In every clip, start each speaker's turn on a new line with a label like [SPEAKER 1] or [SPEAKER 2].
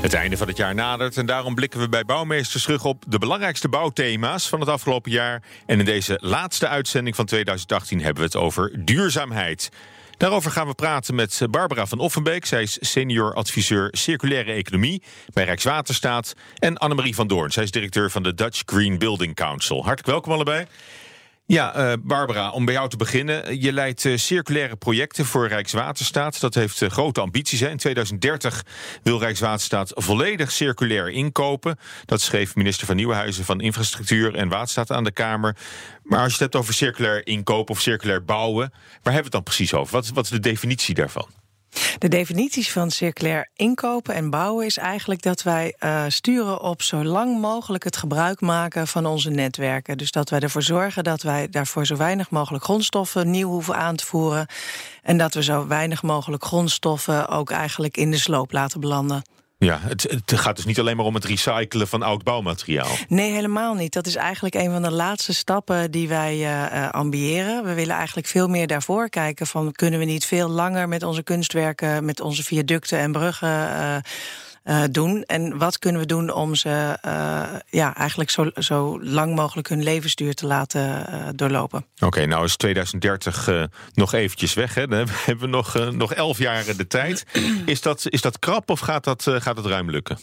[SPEAKER 1] Het einde van het jaar nadert en daarom blikken we bij Bouwmeesters terug op de belangrijkste bouwthema's van het afgelopen jaar. En in deze laatste uitzending van 2018 hebben we het over duurzaamheid. Daarover gaan we praten met Barbara van Offenbeek. Zij is senior adviseur circulaire economie bij Rijkswaterstaat. En Annemarie van Doorn. Zij is directeur van de Dutch Green Building Council. Hartelijk welkom allebei. Ja, uh, Barbara, om bij jou te beginnen. Je leidt uh, circulaire projecten voor Rijkswaterstaat. Dat heeft uh, grote ambities. In 2030 wil Rijkswaterstaat volledig circulair inkopen. Dat schreef minister van Nieuwenhuizen van Infrastructuur en Waterstaat aan de Kamer. Maar als je het hebt over circulair inkopen of circulair bouwen, waar hebben we het dan precies over? Wat, wat is de definitie daarvan?
[SPEAKER 2] De definities van circulair inkopen en bouwen is eigenlijk dat wij uh, sturen op zo lang mogelijk het gebruik maken van onze netwerken. Dus dat wij ervoor zorgen dat wij daarvoor zo weinig mogelijk grondstoffen nieuw hoeven aan te voeren. En dat we zo weinig mogelijk grondstoffen ook eigenlijk in de sloop laten belanden.
[SPEAKER 1] Ja, het, het, gaat dus niet alleen maar om het recyclen van oud bouwmateriaal.
[SPEAKER 2] Nee, helemaal niet. Dat is eigenlijk een van de laatste stappen die wij uh, ambiëren. We willen eigenlijk veel meer daarvoor kijken van kunnen we niet veel langer met onze kunstwerken, met onze viaducten en bruggen. Uh, uh, doen. En wat kunnen we doen om ze uh, ja, eigenlijk zo, zo lang mogelijk hun levensduur te laten uh, doorlopen?
[SPEAKER 1] Oké, okay, nou is 2030 nog eventjes weg. Hè? Dan hebben we nog, nog elf jaar de tijd. Is dat, is dat krap of gaat dat, gaat het ruim lukken?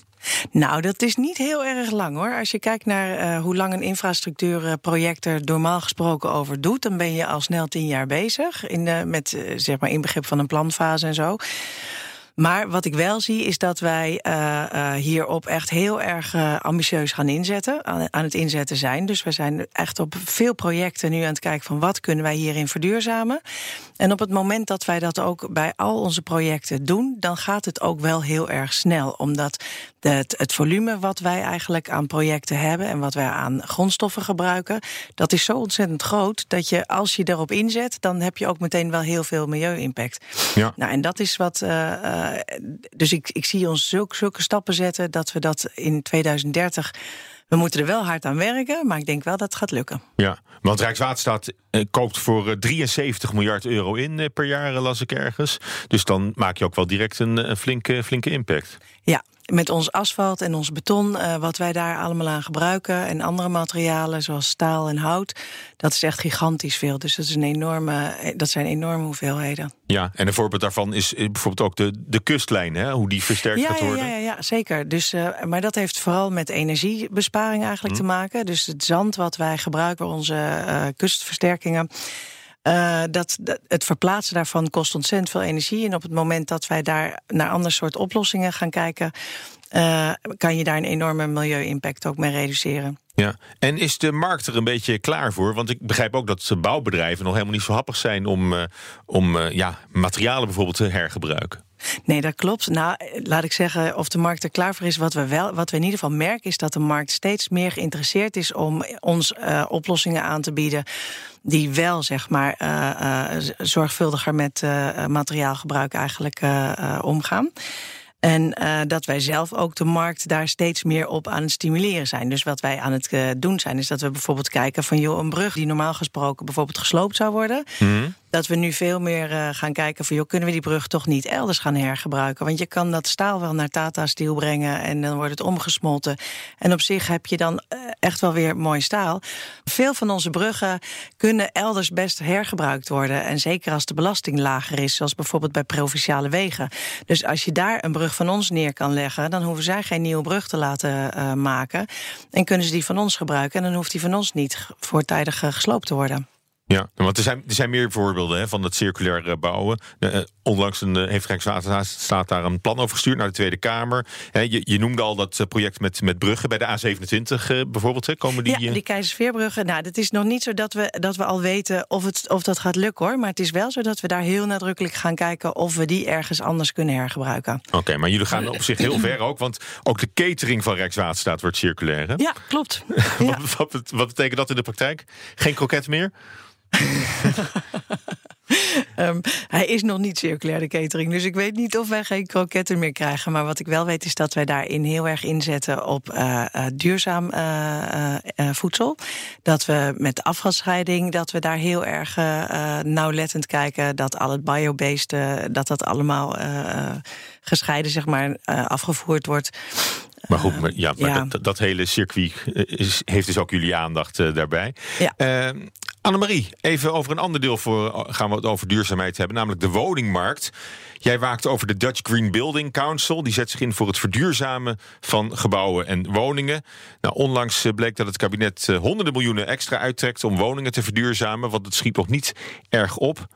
[SPEAKER 2] Nou, dat is niet heel erg lang hoor. Als je kijkt naar hoe lang een infrastructuurproject er normaal gesproken over doet, dan ben je al snel tien jaar bezig. In met zeg maar inbegrip van een planfase en zo. Maar wat ik wel zie is dat wij uh, uh, hierop echt heel erg uh, ambitieus gaan inzetten, aan, aan, het inzetten zijn. Dus we zijn echt op veel projecten nu aan het kijken van wat kunnen wij hierin verduurzamen. En op het moment dat wij dat ook bij al onze projecten doen, dan gaat het ook wel heel erg snel. Omdat het, het volume wat wij eigenlijk aan projecten hebben en wat wij aan grondstoffen gebruiken, dat is zo ontzettend groot dat je als je daarop inzet, dan heb je ook meteen wel heel veel milieu-impact. Ja. Nou, en dat is wat. Uh, dus ik, ik zie ons zulke, zulke stappen zetten dat we dat in 2030 we moeten er wel hard aan werken, maar ik denk wel dat het gaat lukken.
[SPEAKER 1] Ja, want Rijkswaterstaat eh, koopt voor 73 eh, miljard euro in eh, per jaar, las ik ergens. Dus dan maak je ook wel direct een, een flinke, flinke impact.
[SPEAKER 2] Ja, met ons asfalt en ons beton, uh, wat wij daar allemaal aan gebruiken, en andere materialen zoals staal en hout, dat is echt gigantisch veel. Dus dat, is een enorme, dat zijn enorme hoeveelheden.
[SPEAKER 1] Ja, en een voorbeeld daarvan is bijvoorbeeld ook de, de kustlijn, hè? hoe die versterkt
[SPEAKER 2] ja,
[SPEAKER 1] gaat worden.
[SPEAKER 2] Ja, ja, ja zeker. Dus, uh, maar dat heeft vooral met energiebesparing eigenlijk hm. te maken. Dus het zand wat wij gebruiken voor onze uh, kustversterkingen. Uh, dat, het verplaatsen daarvan kost ontzettend veel energie. En op het moment dat wij daar naar ander soort oplossingen gaan kijken, uh, kan je daar een enorme milieu-impact ook mee reduceren.
[SPEAKER 1] Ja, en is de markt er een beetje klaar voor? Want ik begrijp ook dat bouwbedrijven nog helemaal niet zo happig zijn om, uh, om ja, materialen bijvoorbeeld te hergebruiken.
[SPEAKER 2] Nee, dat klopt. Nou, laat ik zeggen, of de markt er klaar voor is. Wat we, wel, wat we in ieder geval merken, is dat de markt steeds meer geïnteresseerd is om ons uh, oplossingen aan te bieden. Die wel, zeg maar, uh, zorgvuldiger met materiaalgebruik eigenlijk omgaan. En dat wij zelf ook de markt daar steeds meer op aan het stimuleren zijn. Dus wat wij aan het doen zijn, is dat we bijvoorbeeld kijken van joh, een brug die normaal gesproken bijvoorbeeld gesloopt zou worden. Mm. Dat we nu veel meer uh, gaan kijken van joh, kunnen we die brug toch niet elders gaan hergebruiken? Want je kan dat staal wel naar Tata Steel brengen en dan wordt het omgesmolten. En op zich heb je dan echt wel weer mooi staal. Veel van onze bruggen kunnen elders best hergebruikt worden. En zeker als de belasting lager is, zoals bijvoorbeeld bij provinciale wegen. Dus als je daar een brug van ons neer kan leggen, dan hoeven zij geen nieuwe brug te laten uh, maken. En kunnen ze die van ons gebruiken. En dan hoeft die van ons niet voortijdig gesloopt te worden.
[SPEAKER 1] Ja, want er zijn, er zijn meer voorbeelden hè, van het circulair bouwen. Uh, onlangs een, heeft Rijkswaterstaat daar een plan over gestuurd naar de Tweede Kamer. je, je, noemde al dat project met, met bruggen bij de A27 bijvoorbeeld. komen die,
[SPEAKER 2] ja, die Keizersveerbruggen. Nou, het is nog niet zo dat we, dat we al weten of, het, of dat gaat lukken hoor. Maar het is wel zo dat we daar heel nadrukkelijk gaan kijken of we die ergens anders kunnen hergebruiken.
[SPEAKER 1] Oké, maar jullie gaan op zich heel ver ook. Want ook de catering van Rijkswaterstaat wordt circulair. Hè?
[SPEAKER 2] Ja, klopt.
[SPEAKER 1] wat, wat, wat betekent dat in de praktijk? Geen kroket meer?
[SPEAKER 2] Um, hij is nog niet circulair, de catering. Dus ik weet niet of wij geen kroketten meer krijgen. Maar wat ik wel weet is dat wij daarin heel erg inzetten op uh, uh, duurzaam uh, voedsel. Dat we met afvalscheiding, dat we daar heel erg nauwlettend kijken. Dat al het biobased, dat dat allemaal gescheiden zeg maar, afgevoerd wordt.
[SPEAKER 1] Maar goed, ja, maar Dat, dat, hele circuit is, heeft dus ook jullie aandacht daarbij. Ja. Ehm, Annemarie, even over een ander deel voor, gaan we het over duurzaamheid hebben, namelijk de woningmarkt. Jij waakt over de Dutch Green Building Council. Die zet zich in voor het verduurzamen van gebouwen en woningen. Nou, onlangs eh, bleek dat het kabinet eh, honderden miljoenen extra uittrekt om woningen te verduurzamen, want het schiet nog niet erg op.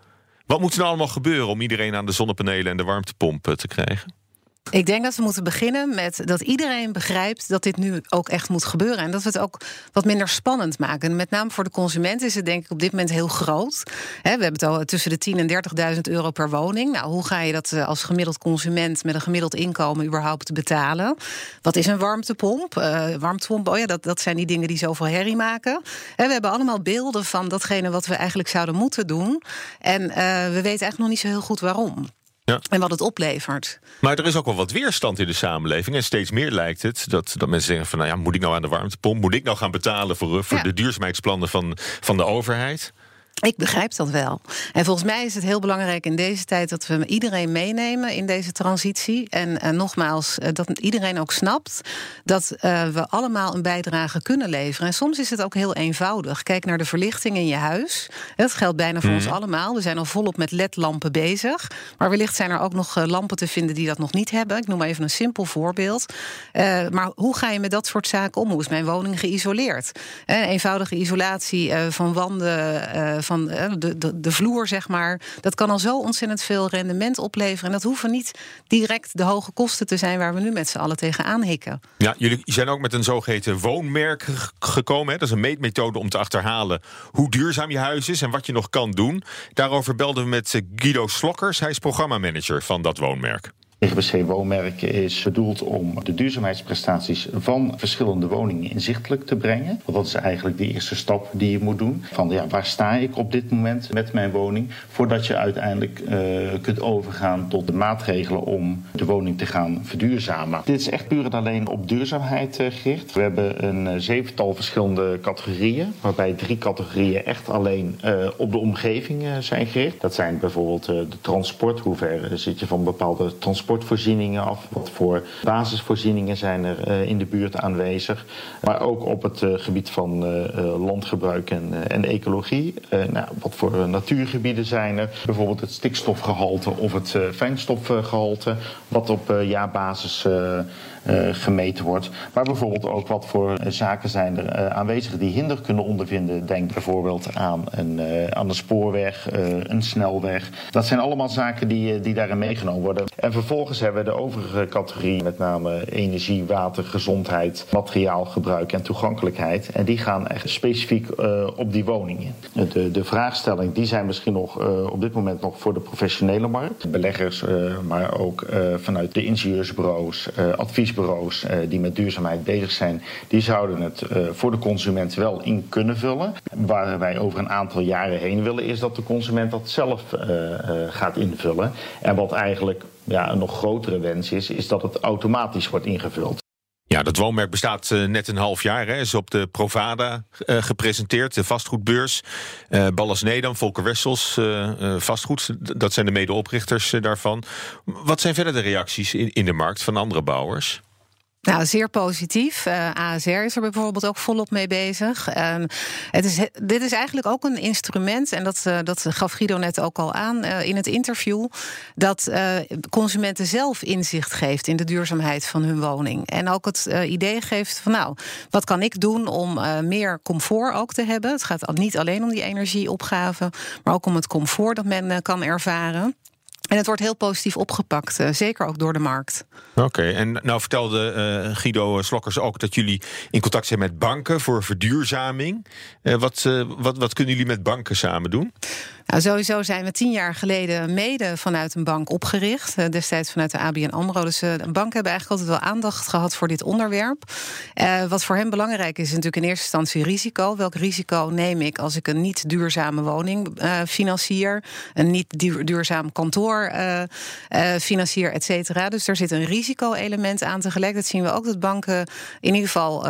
[SPEAKER 1] Wat moet er nou allemaal gebeuren om iedereen aan de zonnepanelen en de warmtepomp te krijgen?
[SPEAKER 3] Ik denk dat we moeten beginnen met dat iedereen begrijpt dat dit nu ook echt moet gebeuren. En dat we het ook wat minder spannend maken. Met name voor de consument is het denk ik op dit moment heel groot. we hebben het al tussen de 10.000 en 30.000 euro per woning. Nou, hoe ga je dat eh, als gemiddeld consument met een gemiddeld inkomen überhaupt betalen? Wat is een warmtepomp? Uh, warmtepomp, oh ja, dat, dat zijn die dingen die zoveel herrie maken. we hebben allemaal beelden van datgene wat we eigenlijk zouden moeten doen. En uh, we weten eigenlijk nog niet zo heel goed waarom. Ja. En wat het oplevert.
[SPEAKER 1] Maar er is ook wel wat weerstand in de samenleving. En steeds meer lijkt het dat, dat mensen zeggen van... nou ja, moet ik nou aan de warmtepomp? Moet ik nou gaan betalen voor, voor de duurzaamheidsplannen van, van de overheid?
[SPEAKER 3] Ik begrijp dat wel. En volgens mij is het heel belangrijk in deze tijd dat we iedereen meenemen in deze transitie. En, en nogmaals, eh, dat iedereen ook snapt dat uh, we allemaal een bijdrage kunnen leveren. En soms is het ook heel eenvoudig. Kijk naar de verlichting in je huis. Dat geldt bijna voor ons mhm. allemaal. We zijn al volop met LED-lampen bezig. Maar wellicht zijn er ook nog eh, lampen te vinden die dat nog niet hebben. Ik noem maar even een simpel voorbeeld. Uh, maar hoe ga je met dat soort zaken om? Hoe is mijn woning geïsoleerd? Eenvoudige isolatie van wanden van eh, de, de, de vloer, zeg maar. Dat kan al zo ontzettend veel rendement opleveren. En dat hoeven niet direct de hoge kosten te zijn waar we nu met z'n allen tegenaan hikken.
[SPEAKER 1] Ja, jullie zijn ook met een zogeheten woonmerk gekomen. Hè? Dat is een meetmethode om te achterhalen hoe duurzaam je huis is en wat je nog kan doen. Daarover belden we met Guido Slokkers. Hij is programmamanager van dat woonmerk.
[SPEAKER 4] EGBC Woonmerk is bedoeld om de duurzaamheidsprestaties van verschillende woningen inzichtelijk te brengen. Want dat is eigenlijk de eerste stap die je moet doen. Van ja, waar sta ik op dit moment met mijn woning? Voordat je uiteindelijk uh, kunt overgaan tot de maatregelen om de woning te gaan verduurzamen. Dit is echt puur en alleen op duurzaamheid uh, gericht. We hebben een uh, zevental verschillende categorieën, waarbij drie categorieën echt alleen op de omgeving zijn gericht. Dat zijn bijvoorbeeld de transport, hoe ver zit je van bepaalde transport transportvoorzieningen af. Wat voor basisvoorzieningen zijn er uh, in de buurt aanwezig. Maar ook op het uh, gebied van uh, landgebruik en, en ecologie. nou, wat voor natuurgebieden zijn er? Bijvoorbeeld het stikstofgehalte of het fijnstofgehalte. Wat op jaarbasis gemeten wordt. Maar bijvoorbeeld ook wat voor uh, zaken zijn er uh, aanwezig die hinder kunnen ondervinden. Denk bijvoorbeeld aan een, aan een spoorweg, een snelweg. Dat zijn allemaal zaken die, die daarin meegenomen worden. En vervolgens hebben we de overige categorieën, met name energie, water, gezondheid, materiaalgebruik en toegankelijkheid. En die gaan echt specifiek op die woningen. De, de vraagstelling die zijn misschien nog op dit moment nog voor de professionele markt. Beleggers, maar ook vanuit de ingenieursbureaus, advies bureaus uh, die met duurzaamheid bezig zijn, die zouden het uh, voor de consument wel in kunnen vullen. Waar wij over een aantal jaren heen willen, is dat de consument dat zelf uh, gaat invullen. En wat eigenlijk ja, een nog grotere wens is, is dat het automatisch wordt ingevuld.
[SPEAKER 1] Ja, dat woonmerk bestaat net een half jaar. Hè. Is op de Provada uh, gepresenteerd, de vastgoedbeurs. Uh, Ballas Nedam, Volker Wessels, vastgoed. Dat zijn de medeoprichters daarvan. Wat zijn verder de reacties in de markt van andere bouwers?
[SPEAKER 3] Nou, zeer positief. Eh, ASR is er bijvoorbeeld ook volop mee bezig. Uh, het is, dit is eigenlijk ook een instrument, en dat, uh, dat gaf Guido net ook al aan eh, in het interview, dat consumenten zelf inzicht geeft in de duurzaamheid van hun woning. En ook het idee geeft van, nou, wat kan ik doen om meer comfort ook te hebben? Het gaat niet alleen om die energieopgave, maar ook om het comfort dat men kan ervaren. En het wordt heel positief opgepakt, uh, zeker ook door de markt.
[SPEAKER 1] Oké, en nou vertelde uh, Guido Slokkers ook dat jullie in contact zijn met banken voor verduurzaming. Uh, wat, wat, wat kunnen jullie met banken samen doen?
[SPEAKER 3] Nou, sowieso zijn we tien jaar geleden mede vanuit een bank opgericht. Destijds vanuit de ABN AMRO. Dus banken hebben eigenlijk altijd wel aandacht gehad voor dit onderwerp. Wat voor hen belangrijk is, is natuurlijk in eerste instantie risico. Welk risico neem ik als ik een niet duurzame woning financier? Een niet duurzaam kantoor financier, et cetera. Dus er zit een risico-element aan. Tegelijkertijd zien we ook dat banken in ieder geval...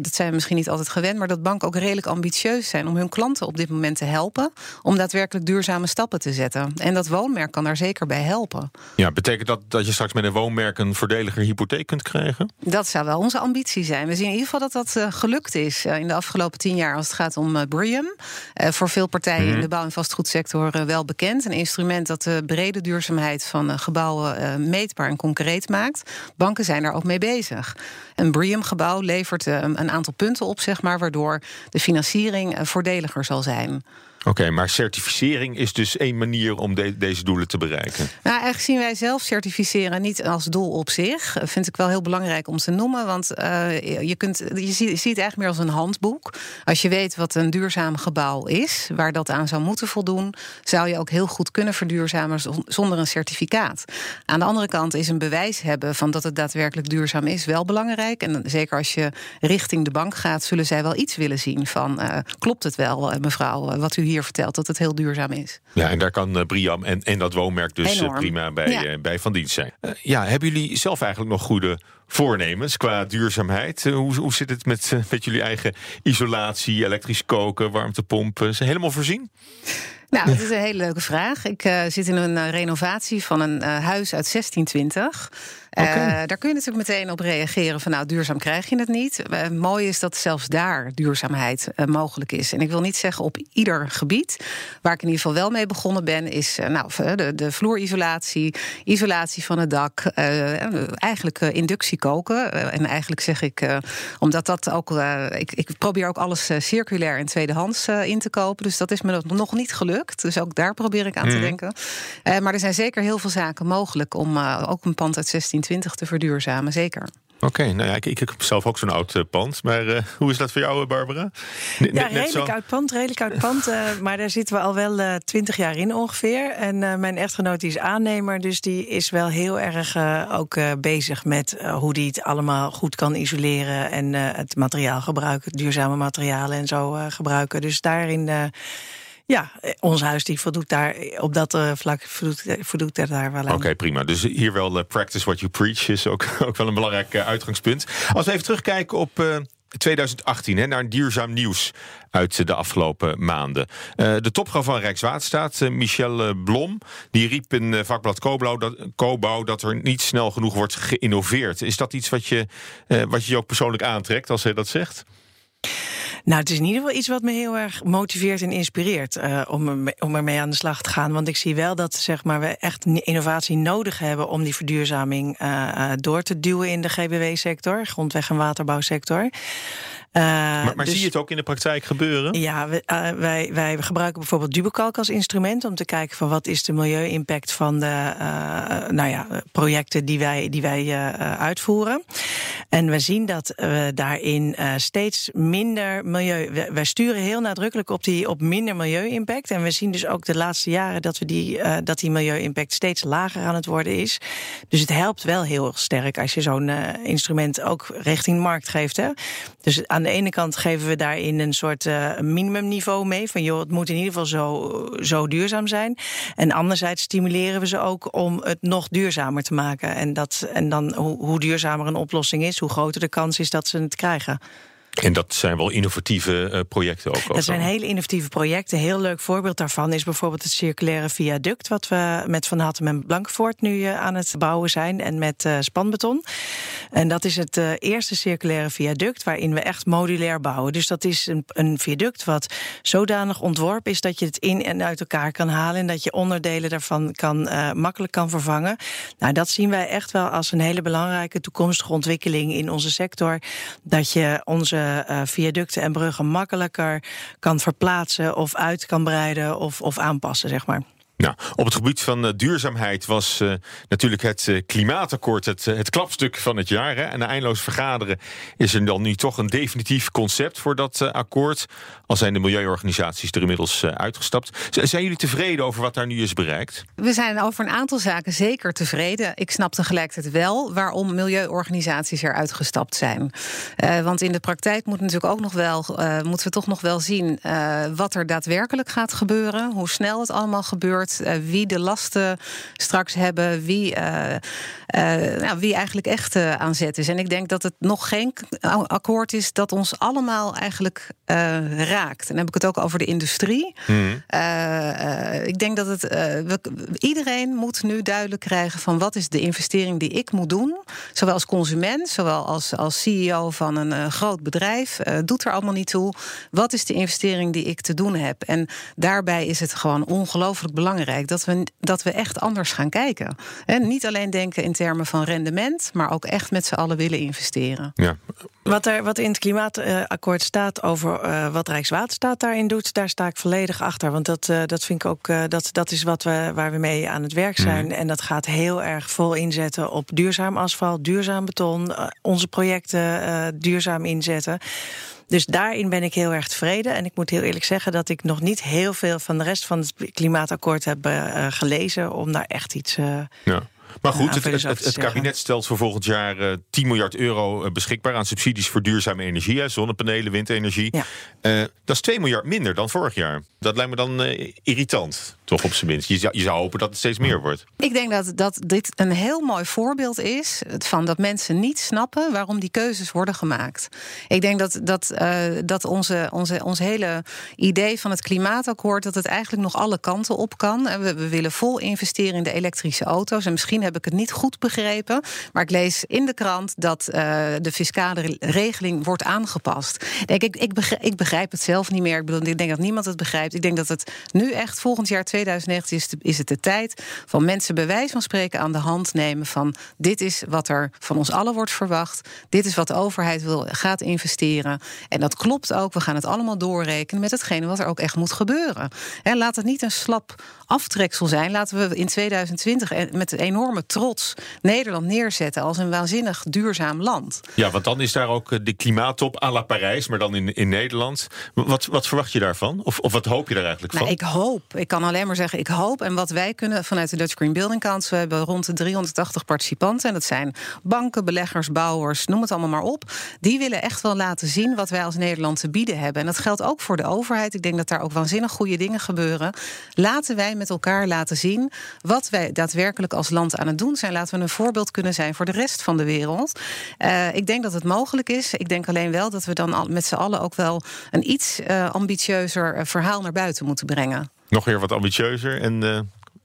[SPEAKER 3] dat zijn we misschien niet altijd gewend... maar dat banken ook redelijk ambitieus zijn... om hun klanten op dit moment te helpen... om daadwerkelijk duurzame stappen te zetten. En dat woonmerk kan daar zeker bij helpen.
[SPEAKER 1] Ja, betekent dat dat je straks met een woonmerk een voordeliger hypotheek kunt krijgen?
[SPEAKER 3] Dat zou wel onze ambitie zijn. We zien in ieder geval dat dat uh, gelukt is uh, in de afgelopen tien jaar als het gaat om uh, Brium. voor veel partijen mm. in de bouw- en vastgoedsector wel bekend. Een instrument dat de brede duurzaamheid van gebouwen meetbaar en concreet maakt. Banken zijn daar ook mee bezig. Een Brium-gebouw levert een aantal punten op, zeg maar, waardoor de financiering voordeliger zal zijn.
[SPEAKER 1] Oké, maar certificering is dus één manier om deze doelen te bereiken.
[SPEAKER 3] Nou, eigenlijk zien wij zelf certificeren niet als doel op zich. Vind ik wel heel belangrijk om te noemen. Want uh, je, kunt, je ziet, het eigenlijk meer als een handboek. Als je weet wat een duurzaam gebouw is, waar dat aan zou moeten voldoen, zou je ook heel goed kunnen verduurzamen zonder een certificaat. Aan de andere kant is een bewijs hebben van dat het daadwerkelijk duurzaam is wel belangrijk. En zeker als je richting de bank gaat, zullen zij wel iets willen zien van uh, klopt het wel, eh, mevrouw, wat u hier vertelt, dat het heel duurzaam is.
[SPEAKER 1] Ja, en daar kan uh, Briam en, en dat woonmerk dus uh, prima bij, ja. uh, bij van dienst zijn. ja, hebben jullie zelf eigenlijk nog goede voornemens qua duurzaamheid? hoe, hoe zit het met, met jullie eigen isolatie, elektrisch koken, warmtepompen? Is helemaal voorzien?
[SPEAKER 3] Nou, dat is een hele leuke vraag. Ik uh, zit in een uh, renovatie van een uh, huis uit 1620. Okay. daar kun je natuurlijk meteen op reageren van nou, duurzaam krijg je het niet. mooi is dat zelfs daar duurzaamheid mogelijk is. En ik wil niet zeggen op ieder gebied. Waar ik in ieder geval wel mee begonnen ben, is nou, de, de vloerisolatie, isolatie van het dak, eigenlijk inductie koken. en eigenlijk zeg ik, omdat dat ook, ik, ik, probeer ook alles circulair en tweedehands in te kopen. Dus dat is me nog niet gelukt. Dus ook daar probeer ik aan mm. te denken. Uh, maar er zijn zeker heel veel zaken mogelijk om ook een pand uit 1620 te verduurzamen. Zeker.
[SPEAKER 1] Oké, okay, nou ja, ik, ik, heb zelf ook zo'n oud uh, pand. Maar uh, hoe is dat voor jou, Barbara?
[SPEAKER 2] N ja, redelijk oud pand, redelijk oud pand. Uh, maar daar zitten we al wel twintig jaar in ongeveer. En mijn echtgenoot die is aannemer, dus die is wel heel erg ook bezig met hoe die het allemaal goed kan isoleren. En het materiaal gebruiken, duurzame materialen en zo gebruiken. Dus daarin ja, eh, ons huis die voldoet daar op dat uh, vlak voldoet, eh, er daar wel aan.
[SPEAKER 1] Oké, prima. Dus hier wel practice what you preach is ook, ook wel een belangrijk uitgangspunt. Als we even terugkijken op 2018, hè, naar duurzaam nieuws uit de afgelopen maanden. de topvrouw van Rijkswaterstaat, Michelle Blom, die riep in vakblad Cobouw dat, dat er niet snel genoeg wordt geïnnoveerd. Is dat iets wat je, wat je ook persoonlijk aantrekt als hij dat zegt?
[SPEAKER 2] Nou, het is in ieder geval iets wat me heel erg motiveert en inspireert uh, om, om ermee aan de slag te gaan. Want ik zie wel dat zeg maar, we echt innovatie nodig hebben om die verduurzaming uh, door te duwen in de GBW-sector, grondweg- en waterbouwsector.
[SPEAKER 1] Uh, maar, maar dus, zie je het ook in de praktijk gebeuren?
[SPEAKER 2] Ja, we, uh, wij, wij gebruiken bijvoorbeeld Dubekalk als instrument om te kijken van wat is de milieu-impact van de uh, nou ja, projecten die wij, die wij uitvoeren. En we zien dat we daarin steeds minder milieu. Wij sturen heel nadrukkelijk op, die, op minder milieu-impact. En we zien dus ook de laatste jaren dat, we die, dat die milieu-impact steeds lager aan het worden is. Dus het helpt wel heel sterk als je zo'n instrument ook richting de markt geeft. Hè? Dus aan de ene kant geven we daarin een soort uh, minimumniveau mee. Van joh, het moet in ieder geval zo, zo duurzaam zijn. En anderzijds stimuleren we ze ook om het nog duurzamer te maken. En, dat, en dan hoe, hoe duurzamer een oplossing is, hoe groter de kans is dat ze het krijgen.
[SPEAKER 1] En dat zijn wel innovatieve uh, projecten ook.
[SPEAKER 2] Dat zijn hele innovatieve projecten. Een heel leuk voorbeeld daarvan is bijvoorbeeld het circulaire viaduct... wat we met Van Hattem en Blankenvoort nu uh, aan het bouwen zijn... en met uh, spanbeton. En dat is het eerste circulaire viaduct waarin we echt modulair bouwen. Dus dat is een, een viaduct wat zodanig ontworpen is... dat je het in en uit elkaar kan halen... en dat je onderdelen daarvan kan, makkelijk kan vervangen. Nou, dat zien wij echt wel als een hele belangrijke toekomstige ontwikkeling in onze sector. Dat je onze viaducten en bruggen makkelijker kan verplaatsen of uit kan breiden of, of aanpassen, zeg maar.
[SPEAKER 1] Nou, op het gebied van uh, duurzaamheid was uh, natuurlijk het uh, klimaatakkoord het, het klapstuk van het jaar. Hè? En na eindeloos vergaderen is er dan nu toch een definitief concept voor dat akkoord. Al zijn de milieuorganisaties er inmiddels uitgestapt. Zijn jullie tevreden over wat daar nu is bereikt?
[SPEAKER 3] We zijn over een aantal zaken zeker tevreden. Ik snap tegelijkertijd wel waarom milieuorganisaties er uitgestapt zijn. want in de praktijk moet natuurlijk ook nog wel, moeten we toch nog wel zien wat er daadwerkelijk gaat gebeuren. Hoe snel het allemaal gebeurt. Eh, wie de lasten straks hebben, wie, uh, uh, nou, wie eigenlijk echt aan zet is. En ik denk dat het nog geen akkoord is dat ons allemaal eigenlijk raakt. En dan heb ik het ook over de industrie. Hmm. ik denk dat het. We, iedereen moet nu duidelijk krijgen van wat is de investering die ik moet doen. Zowel als consument, zowel als, als CEO van een groot bedrijf. doet er allemaal niet toe. Wat is de investering die ik te doen heb? En daarbij is het gewoon ongelooflijk belangrijk belangrijk dat we, dat we echt anders gaan kijken. En niet alleen denken in termen van rendement, maar ook echt met z'n allen willen investeren.
[SPEAKER 1] Ja.
[SPEAKER 2] Wat, er, wat in het klimaatakkoord staat over uh, wat Rijkswaterstaat daarin doet, daar sta ik volledig achter. Want dat, uh, dat vind ik ook, uh, dat, dat is wat we, waar we mee aan het werk zijn. Mm. En dat gaat heel erg vol inzetten op duurzaam asfalt, duurzaam beton, onze projecten duurzaam inzetten. Dus daarin ben ik heel erg tevreden. En ik moet heel eerlijk zeggen dat ik nog niet heel veel van de rest van het klimaatakkoord heb uh, gelezen om daar echt iets. Uh,
[SPEAKER 1] ja. Maar goed, het, het, het, kabinet stelt voor volgend jaar uh, 10 miljard euro beschikbaar aan subsidies voor duurzame energie, hè, zonnepanelen, windenergie. Ja. Uh, dat is 2 miljard minder dan vorig jaar. Dat lijkt me dan uh, irritant. Toch op zijn minst. Je zou, je zou hopen dat het steeds meer wordt.
[SPEAKER 3] Ik denk dat, dat dit een heel mooi voorbeeld is van dat mensen niet snappen waarom die keuzes worden gemaakt. Ik denk dat, dat, uh, dat onze, onze, ons hele idee van het klimaatakkoord, dat het eigenlijk nog alle kanten op kan. We, we willen vol investeren in de elektrische auto's. En misschien heb ik het niet goed begrepen. Maar ik lees in de krant dat uh, de fiscale regeling wordt aangepast. Denk, ik, ik, begrijp, ik begrijp het zelf niet meer. Ik, bedoel, ik denk dat niemand het begrijpt. Ik denk dat het nu echt volgend jaar 2019 is, is het de tijd van mensen bij wijze van spreken aan de hand nemen van dit is wat er van ons allen wordt verwacht. Dit is wat de overheid wil, gaat investeren. En dat klopt ook. We gaan het allemaal doorrekenen met hetgene wat er ook echt moet gebeuren. En laat het niet een slap aftreksel zijn. Laten we in 2020 met enorme trots Nederland neerzetten als een waanzinnig duurzaam land.
[SPEAKER 1] Ja, want dan is daar ook eh, de klimaattop à la Parijs, maar dan in, in Nederland. Wat, wat verwacht je daarvan? Of, of wat hoop je daar eigenlijk van?
[SPEAKER 3] Nou, ik hoop. Ik kan alleen maar zeggen, ik hoop. En wat wij kunnen vanuit de Dutch Green Building Council, we hebben rond de 380 participanten. En dat zijn banken, beleggers, bouwers, noem het allemaal maar op. Die willen echt wel laten zien wat wij als Nederland te bieden hebben. En dat geldt ook voor de overheid. Ik denk dat daar ook waanzinnig goede dingen gebeuren. Laten wij met elkaar laten zien wat wij daadwerkelijk als land aan het doen zijn. Laten we een voorbeeld kunnen zijn voor de rest van de wereld. Uh, ik denk dat het mogelijk is. Ik denk alleen wel dat we dan met z'n allen ook wel een iets uh, ambitieuzer eh, verhaal naar buiten moeten brengen.
[SPEAKER 1] Nog weer wat ambitieuzer. En uh,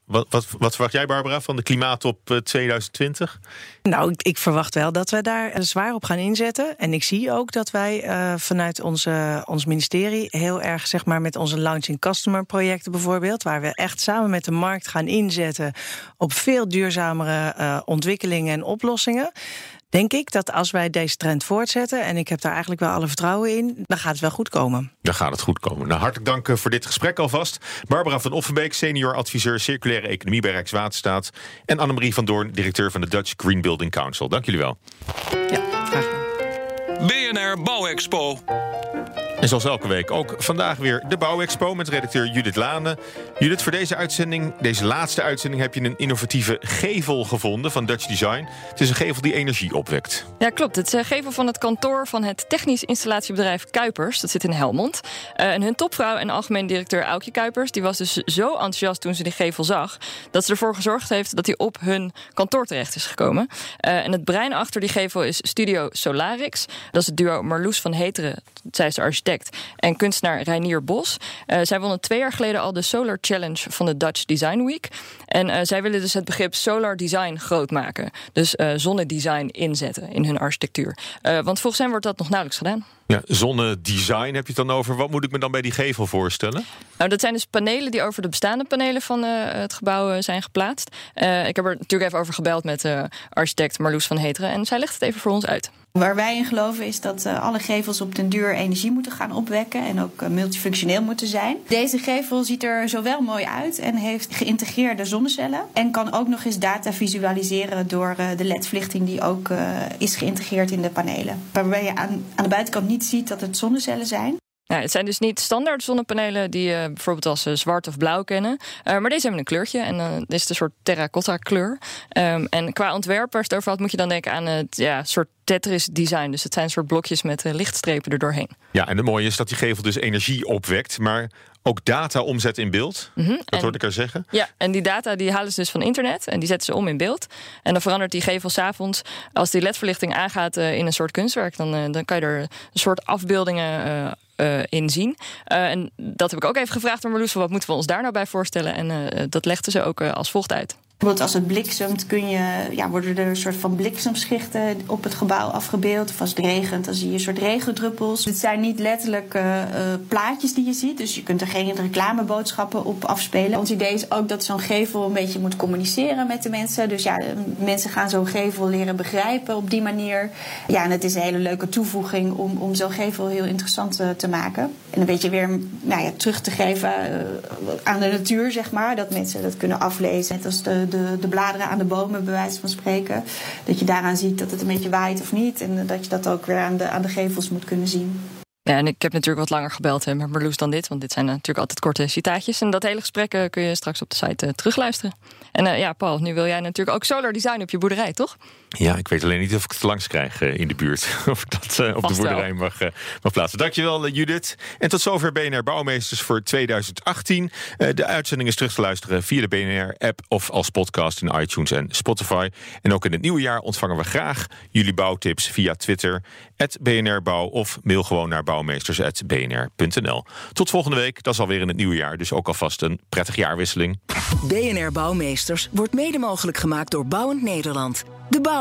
[SPEAKER 1] wat, wat, wat, verwacht jij, Barbara, van de klimaattop 2020?
[SPEAKER 2] Nou, ik, ik, verwacht wel dat we daar zwaar op gaan inzetten. En ik zie ook dat wij vanuit onze, ons ministerie heel erg, zeg maar, met onze launching customer projecten bijvoorbeeld, waar we echt samen met de markt gaan inzetten op veel duurzamere ontwikkelingen en oplossingen denk ik dat als wij deze trend voortzetten, en ik heb daar eigenlijk wel alle vertrouwen in, dan gaat het wel goed komen.
[SPEAKER 1] Dan gaat het goed komen. Nou, hartelijk dank eh, voor dit gesprek alvast. Barbara van Offenbeek, senior adviseur circulaire economie bij Rijkswaterstaat. En Annemarie van Doorn, directeur van de Dutch Green Building Council. Dank jullie wel.
[SPEAKER 2] Ja, graag gedaan.
[SPEAKER 5] BNR Bouwexpo.
[SPEAKER 1] En zoals elke week ook vandaag weer de Bouwexpo met redacteur Judith Lane. Judith, voor deze uitzending, deze laatste uitzending, heb je een innovatieve gevel gevonden van Dutch Design. Het is een gevel die energie opwekt.
[SPEAKER 6] Ja, klopt. Het is een gevel van het kantoor van het technisch installatiebedrijf Kuipers. Dat zit in Helmond. Uh, en hun topvrouw en algemeen directeur Aukje Kuipers, die was dus zo enthousiast toen ze die gevel zag, dat ze ervoor gezorgd heeft dat hij op hun kantoor terecht is gekomen. Uh, en het brein achter die gevel is Studio Solarix. Dat is het duo Marloes van Heteren, zij is de architect en kunstenaar Reinier Bos. Uh, zij wonnen twee jaar geleden al de Solar Challenge van de Dutch Design Week. En uh, zij willen dus het begrip solar design groot maken. Dus uh, zonnedesign inzetten in hun architectuur. want volgens hen wordt dat nog nauwelijks gedaan.
[SPEAKER 1] Ja, zonnedesign heb je het dan over. Wat moet ik me dan bij die gevel voorstellen?
[SPEAKER 6] Nou, dat zijn dus panelen die over de bestaande panelen van uh, het gebouw zijn geplaatst. Uh, ik heb er natuurlijk even over gebeld met architect Marloes van Heteren. En zij legt het even voor ons uit.
[SPEAKER 7] Waar wij in geloven is dat uh, alle gevels op den duur energie moeten gaan opwekken en ook uh, multifunctioneel moeten zijn. Deze gevel ziet er zowel mooi uit en heeft geïntegreerde zonnecellen en kan ook nog eens data visualiseren door uh, de LED-verlichting die ook is geïntegreerd in de panelen. Waarbij je aan, aan de buitenkant niet ziet dat het zonnecellen zijn.
[SPEAKER 6] Nou, het zijn dus niet standaard zonnepanelen die je bijvoorbeeld als zwart of blauw kennen. Uh, maar deze hebben een kleurtje en uh, dit is een soort terracotta kleur. Um, en qua ontwerp waar het over had, moet je dan denken aan het ja, soort Tetris design. Dus het zijn soort blokjes met uh, lichtstrepen er doorheen.
[SPEAKER 1] Ja, en het mooie is dat die gevel dus energie opwekt, maar ook data omzet in beeld.
[SPEAKER 6] Mm -hmm.
[SPEAKER 1] Dat hoorde ik er zeggen.
[SPEAKER 6] Ja, en die data die halen ze dus van internet en die zetten ze om in beeld. En dan verandert die gevel s'avonds, als die ledverlichting aangaat in een soort kunstwerk, dan, dan kan je er een soort afbeeldingen in zien. Uh, en dat heb ik ook even gevraagd aan Marloes, wat moeten we ons daar nou bij voorstellen? En uh, dat legde ze ook als volgt uit.
[SPEAKER 7] Bijvoorbeeld als het bliksemt kun je, ja, worden er een soort van bliksemschichten op het gebouw afgebeeld. Of als het regent, dan zie je een soort regendruppels. Het zijn niet letterlijk uh, uh, plaatjes die je ziet. Dus je kunt er geen reclameboodschappen op afspelen. Ons idee is ook dat zo'n gevel een beetje moet communiceren met de mensen. Dus ja, mensen gaan zo'n gevel leren begrijpen op die manier. Ja, en het is een hele leuke toevoeging om, om zo'n gevel heel interessant te maken. En een beetje weer nou ja, terug te geven aan de natuur, zeg maar. Dat mensen dat kunnen aflezen. Net als de de, de bladeren aan de bomen, bij wijze van spreken. Dat je daaraan ziet dat het een beetje waait of niet. En dat je dat ook weer aan de, aan de gevels moet kunnen zien.
[SPEAKER 6] Ja, en ik heb natuurlijk wat langer gebeld met Marloes dan dit. Want dit zijn natuurlijk altijd korte citaatjes. En dat hele gesprek uh, kun je straks op de site uh, terugluisteren. En ja, Paul, nu wil jij natuurlijk ook solar design op je boerderij, toch?
[SPEAKER 1] Ja, ik weet alleen niet of ik het langs krijg in de buurt. of ik dat op de boerderij mag, mag plaatsen. Dankjewel, Judith. En tot zover BNR Bouwmeesters voor 2018. de uitzending is terug te luisteren via de BNR-app of als podcast in iTunes en Spotify. En ook in het nieuwe jaar ontvangen we graag jullie bouwtips via Twitter, BNR Bouw of mail gewoon naar bouwmeesters.bnr.nl. Tot volgende week, dat is alweer in het nieuwe jaar, dus ook alvast een prettige jaarwisseling.
[SPEAKER 8] BNR Bouwmeesters wordt mede mogelijk gemaakt door Bouwend Nederland. De bouw